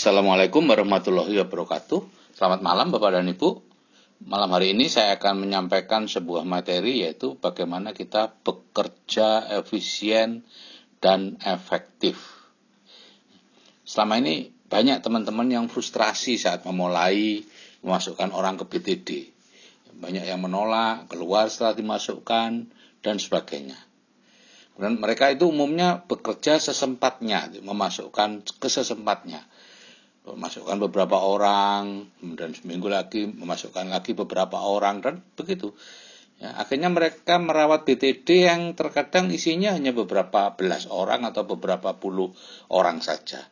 Assalamualaikum warahmatullahi wabarakatuh. Selamat malam Bapak dan Ibu. Malam hari ini saya akan menyampaikan sebuah materi yaitu bagaimana kita bekerja efisien dan efektif. Selama ini banyak teman-teman yang frustrasi saat memulai memasukkan orang ke BTD. Banyak yang menolak, keluar setelah dimasukkan, dan sebagainya. Dan mereka itu umumnya bekerja sesempatnya, memasukkan kesesempatnya memasukkan beberapa orang, kemudian seminggu lagi memasukkan lagi beberapa orang dan begitu. Ya, akhirnya mereka merawat BTD yang terkadang isinya hanya beberapa belas orang atau beberapa puluh orang saja.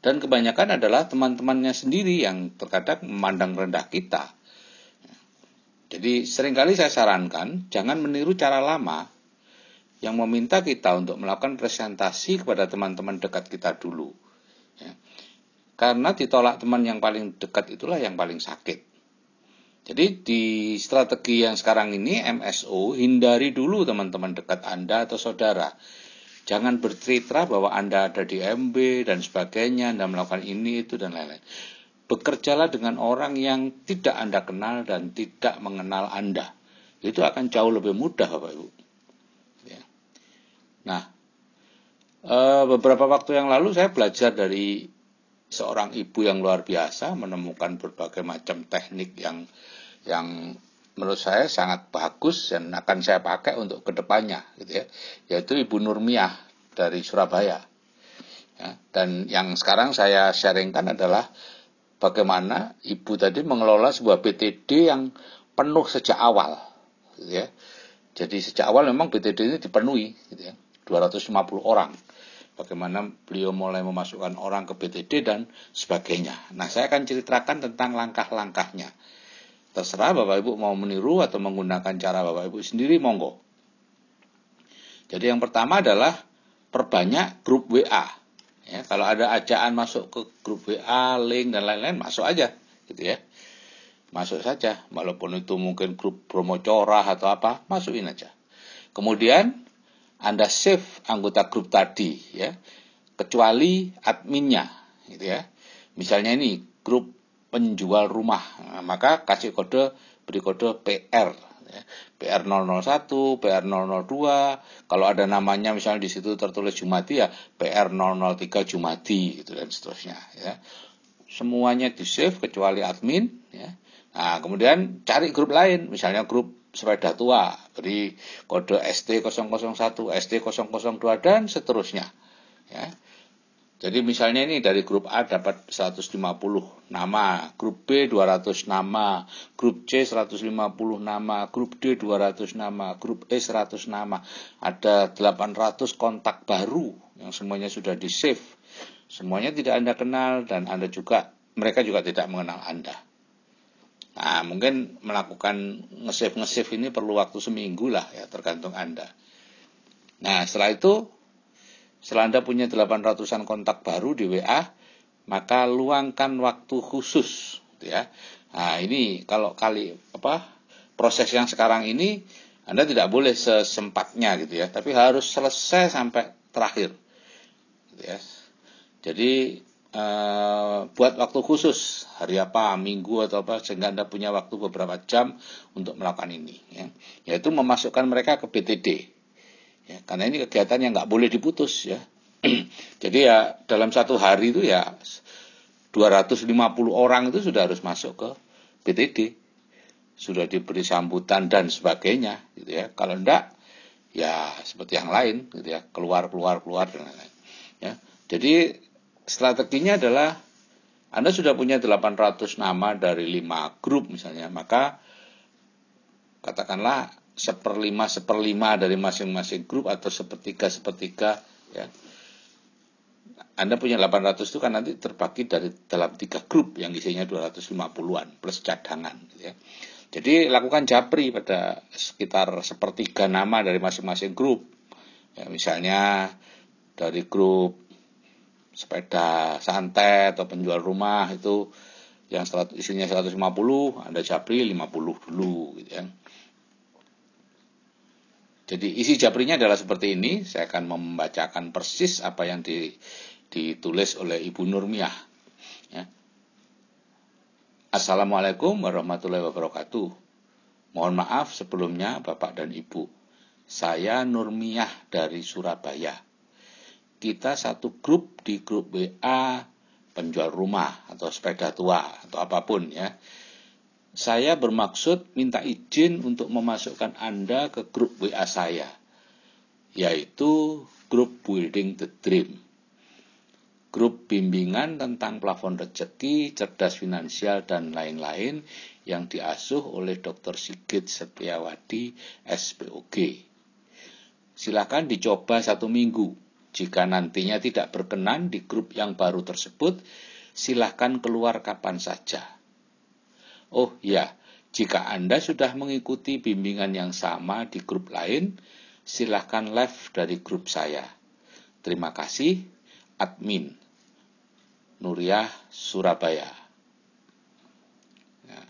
Dan kebanyakan adalah teman-temannya sendiri yang terkadang memandang rendah kita. Jadi sering kali saya sarankan jangan meniru cara lama yang meminta kita untuk melakukan presentasi kepada teman-teman dekat kita dulu. Ya. Karena ditolak teman yang paling dekat itulah yang paling sakit. Jadi di strategi yang sekarang ini MSO hindari dulu teman-teman dekat Anda atau saudara. Jangan bercerita bahwa Anda ada di MB dan sebagainya, Anda melakukan ini itu dan lain-lain. Bekerjalah dengan orang yang tidak Anda kenal dan tidak mengenal Anda. Itu akan jauh lebih mudah Bapak Ibu. Ya. Nah, eh, beberapa waktu yang lalu saya belajar dari seorang ibu yang luar biasa menemukan berbagai macam teknik yang yang menurut saya sangat bagus dan akan saya pakai untuk ke depannya gitu ya. Yaitu Ibu Nurmiah dari Surabaya. Ya, dan yang sekarang saya sharingkan adalah bagaimana ibu tadi mengelola sebuah BTD yang penuh sejak awal gitu ya. Jadi sejak awal memang BTD ini dipenuhi gitu ya. 250 orang bagaimana beliau mulai memasukkan orang ke BTD dan sebagainya. Nah, saya akan ceritakan tentang langkah-langkahnya. Terserah Bapak Ibu mau meniru atau menggunakan cara Bapak Ibu sendiri, monggo. Jadi yang pertama adalah perbanyak grup WA. Ya, kalau ada ajaan masuk ke grup WA, link dan lain-lain, masuk aja, gitu ya. Masuk saja, walaupun itu mungkin grup promo corah atau apa, masukin aja. Kemudian anda save anggota grup tadi ya, kecuali adminnya gitu ya. Misalnya ini grup penjual rumah, nah, maka kasih kode beri kode PR ya. PR 001, PR 002, kalau ada namanya misalnya di situ tertulis Jumati ya PR 003 Jumati gitu dan seterusnya ya. Semuanya di save kecuali admin ya. Nah, kemudian cari grup lain, misalnya grup sepeda tua, beri kode ST001, ST002 dan seterusnya. Ya. Jadi misalnya ini dari grup A dapat 150 nama, grup B 200 nama, grup C 150 nama, grup D 200 nama, grup E 100 nama. Ada 800 kontak baru yang semuanya sudah di save. Semuanya tidak Anda kenal dan Anda juga mereka juga tidak mengenal Anda. Nah, mungkin melakukan nge-save ini perlu waktu seminggu lah ya, tergantung Anda. Nah, setelah itu, setelah Anda punya 800-an kontak baru di WA, maka luangkan waktu khusus, gitu ya. Nah, ini kalau kali apa proses yang sekarang ini Anda tidak boleh sesempatnya gitu ya, tapi harus selesai sampai terakhir. Gitu ya. Jadi Uh, buat waktu khusus hari apa minggu atau apa sehingga anda punya waktu beberapa jam untuk melakukan ini ya. yaitu memasukkan mereka ke BTD ya, karena ini kegiatan yang nggak boleh diputus ya. Jadi ya dalam satu hari itu ya 250 orang itu sudah harus masuk ke BTD sudah diberi sambutan dan sebagainya gitu ya. Kalau enggak ya seperti yang lain gitu ya. Keluar keluar keluar dan lain-lain ya. Jadi strateginya adalah Anda sudah punya 800 nama dari 5 grup misalnya, maka katakanlah seperlima seperlima dari masing-masing grup atau sepertiga sepertiga ya. Anda punya 800 itu kan nanti terbagi dari dalam tiga grup yang isinya 250-an plus cadangan gitu ya. Jadi lakukan japri pada sekitar sepertiga nama dari masing-masing grup. Ya, misalnya dari grup sepeda santai atau penjual rumah itu yang isinya 150 Anda japri 50 dulu gitu ya. Jadi isi japrinya adalah seperti ini, saya akan membacakan persis apa yang di, ditulis oleh Ibu Nurmiah. Ya. Assalamualaikum warahmatullahi wabarakatuh. Mohon maaf sebelumnya Bapak dan Ibu. Saya Nurmiyah dari Surabaya. Kita satu grup di grup WA penjual rumah atau sepeda tua atau apa pun ya. Saya bermaksud minta izin untuk memasukkan Anda ke grup WA saya, yaitu grup Building the Dream grup bimbingan tentang plafon rezeki, cerdas finansial, dan lain-lain yang diasuh oleh Dr. Sigit Setiawadi, SPOG. Silakan dicoba satu minggu. Jika nantinya tidak berkenan di grup yang baru tersebut, silahkan keluar kapan saja. Oh ya, jika Anda sudah mengikuti bimbingan yang sama di grup lain, silahkan live dari grup saya. Terima kasih, admin. Nuriyah Surabaya. Ya.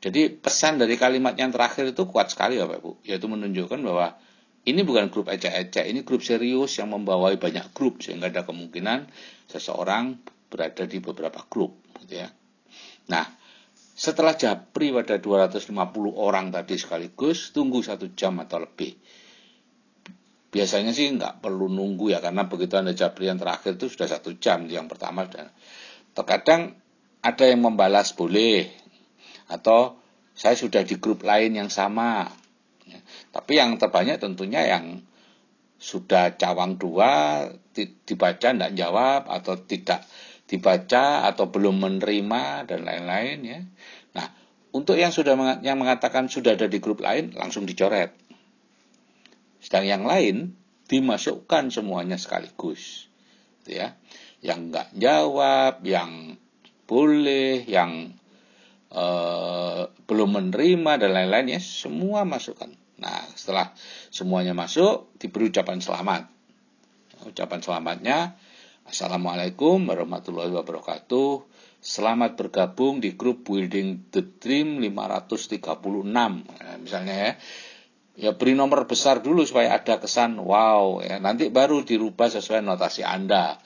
Jadi pesan dari kalimat yang terakhir itu kuat sekali Bapak Ibu, yaitu menunjukkan bahwa ini bukan grup ecek-ecek, ini grup serius yang membawai banyak grup sehingga ada kemungkinan seseorang berada di beberapa grup, gitu ya. Nah, setelah japri pada 250 orang tadi sekaligus, tunggu satu jam atau lebih. Biasanya sih nggak perlu nunggu ya karena begitu anda japri yang terakhir itu sudah satu jam yang pertama dan terkadang ada yang membalas boleh atau saya sudah di grup lain yang sama. Ya. Tapi yang terbanyak tentunya yang sudah cawang dua dibaca tidak jawab atau tidak dibaca atau belum menerima dan lain-lain ya. Nah, untuk yang sudah yang mengatakan sudah ada di grup lain langsung dicoret. Sedang yang lain dimasukkan semuanya sekaligus. Gitu ya. Yang nggak jawab, yang boleh, yang uh, belum menerima dan lain-lain ya semua masukkan. Nah, setelah semuanya masuk, diberi ucapan selamat. Ucapan selamatnya, Assalamualaikum warahmatullahi wabarakatuh. Selamat bergabung di grup Building the Dream 536. Nah, misalnya ya, ya beri nomor besar dulu supaya ada kesan wow ya nanti baru dirubah sesuai notasi Anda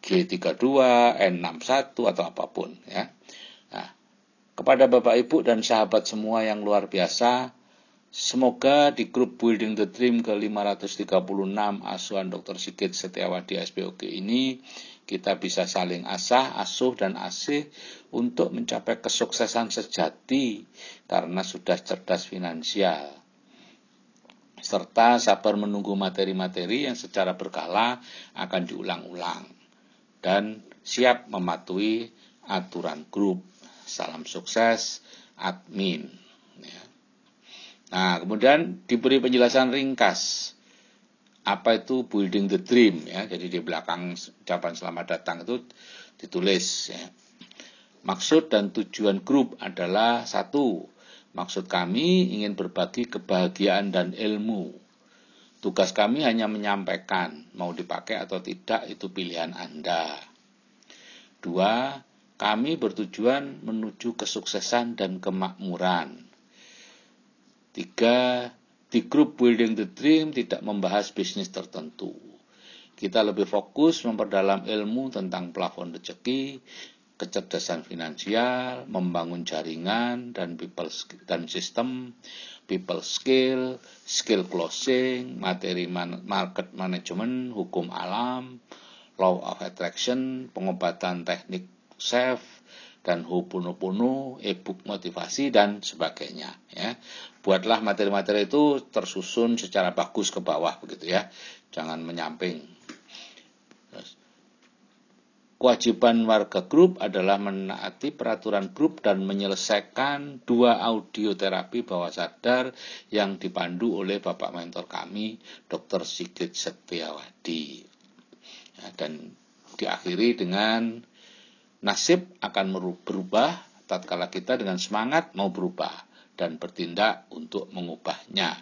G32, N61 atau apa pun ya. Kepada Bapak Ibu dan sahabat semua yang luar biasa, semoga di grup Building the Dream ke 536 asuhan Dr. Sigit Setiawadi SPOG ini kita bisa saling asah, asuh dan asih untuk mencapai kesuksesan sejati karena sudah cerdas finansial serta sabar menunggu materi-materi yang secara berkala akan diulang-ulang dan siap mematuhi aturan grup. Salam sukses, admin. Ya. Nah, kemudian diberi penjelasan ringkas apa itu building the dream ya. Jadi di belakang ucapan selamat datang itu ditulis ya. Maksud dan tujuan grup adalah satu Maksud kami ingin berbagi kebahagiaan dan ilmu. Tugas kami hanya menyampaikan, mau dipakai atau tidak itu pilihan Anda. Dua, kami bertujuan menuju kesuksesan dan kemakmuran. Tiga, di grup Building the Dream tidak membahas bisnis tertentu. Kita lebih fokus memperdalam ilmu tentang plafon rezeki, kecerdasan finansial, membangun jaringan dan people dan sistem, people skill, skill closing, materi man, market management, hukum alam, law of attraction, pengobatan teknik self dan hupunu-punu, e-book motivasi dan sebagainya ya. Buatlah materi-materi itu tersusun secara bagus ke bawah begitu ya. Jangan menyamping Kewajiban warga grup adalah menaati peraturan grup dan menyelesaikan dua audio terapi bawah sadar yang dipandu oleh Bapak Mentor kami, Dr. Sigit Setiawadi. Ya, dan diakhiri dengan nasib akan berubah tatkala kita dengan semangat mau berubah dan bertindak untuk mengubahnya.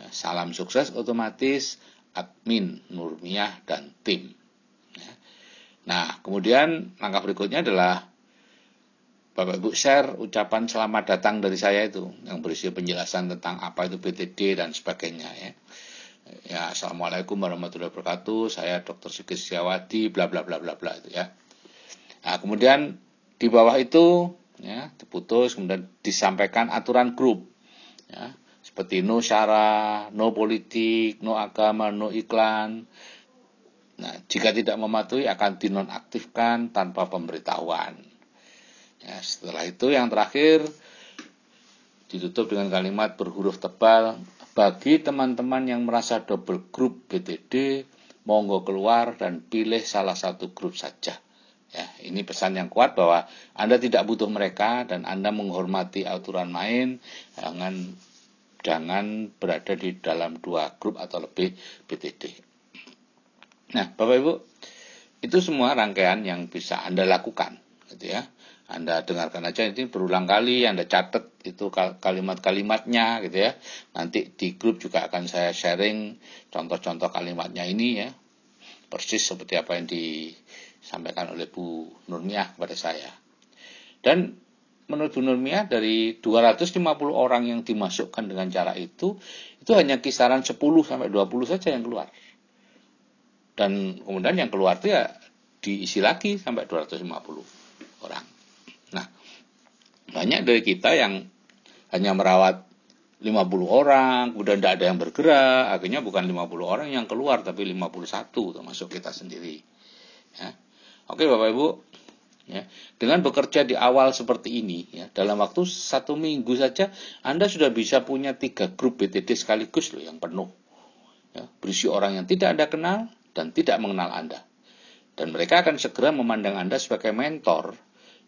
Ya, salam sukses otomatis admin Nurmiyah dan tim. Nah, kemudian langkah berikutnya adalah Bapak Ibu share ucapan selamat datang dari saya itu yang berisi penjelasan tentang apa itu BTD dan sebagainya ya. Ya, Assalamualaikum warahmatullahi wabarakatuh. Saya Dr. Sigit Siawadi, bla bla bla bla bla itu ya. Nah, kemudian di bawah itu ya diputus kemudian disampaikan aturan grup ya seperti no syara, no politik, no agama, no iklan. Nah, jika tidak mematuhi akan dinonaktifkan tanpa pemberitahuan. Ya, setelah itu yang terakhir ditutup dengan kalimat berhuruf tebal bagi teman-teman yang merasa double group BTD monggo keluar dan pilih salah satu grup saja. Ya, ini pesan yang kuat bahwa Anda tidak butuh mereka dan Anda menghormati aturan main, jangan jangan berada di dalam dua grup atau lebih BTD. Nah, Bapak Ibu, itu semua rangkaian yang bisa Anda lakukan, gitu ya. Anda dengarkan aja ini berulang kali, Anda catat itu kalimat-kalimatnya gitu ya. Nanti di grup juga akan saya sharing contoh-contoh kalimatnya ini ya. Persis seperti apa yang disampaikan oleh Bu Nurmiah kepada saya. Dan menurut Bu Nurmia dari 250 orang yang dimasukkan dengan cara itu itu hanya kisaran 10 sampai 20 saja yang keluar. Dan kemudian yang keluar itu ya diisi lagi sampai 250 orang. Nah, banyak dari kita yang hanya merawat 50 orang, kemudian tidak ada yang bergerak, akhirnya bukan 50 orang yang keluar, tapi 51 termasuk kita sendiri. Ya. Oke Bapak Ibu, Ya. Dengan bekerja di awal seperti ini, ya, dalam waktu satu minggu saja Anda sudah bisa punya tiga grup BTD sekaligus loh yang penuh. Ya, berisi orang yang tidak Anda kenal dan tidak mengenal Anda. Dan mereka akan segera memandang Anda sebagai mentor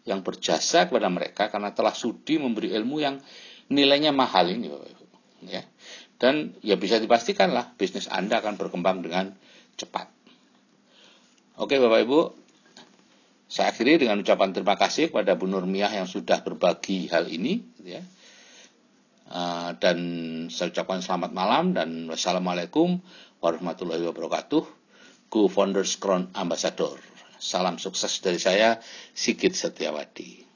yang berjasa kepada mereka karena telah sudi memberi ilmu yang nilainya mahal ini. Ya. Dan ya bisa dipastikan lah bisnis Anda akan berkembang dengan cepat. Oke Bapak Ibu, saya akhiri dengan ucapan terima kasih kepada Bu Nurmiah yang sudah berbagi hal ini. Ya. Uh, dan saya ucapkan selamat malam dan wassalamualaikum warahmatullahi wabarakatuh. Go Founders Crown Ambassador. Salam sukses dari saya, Sigit Setiawadi.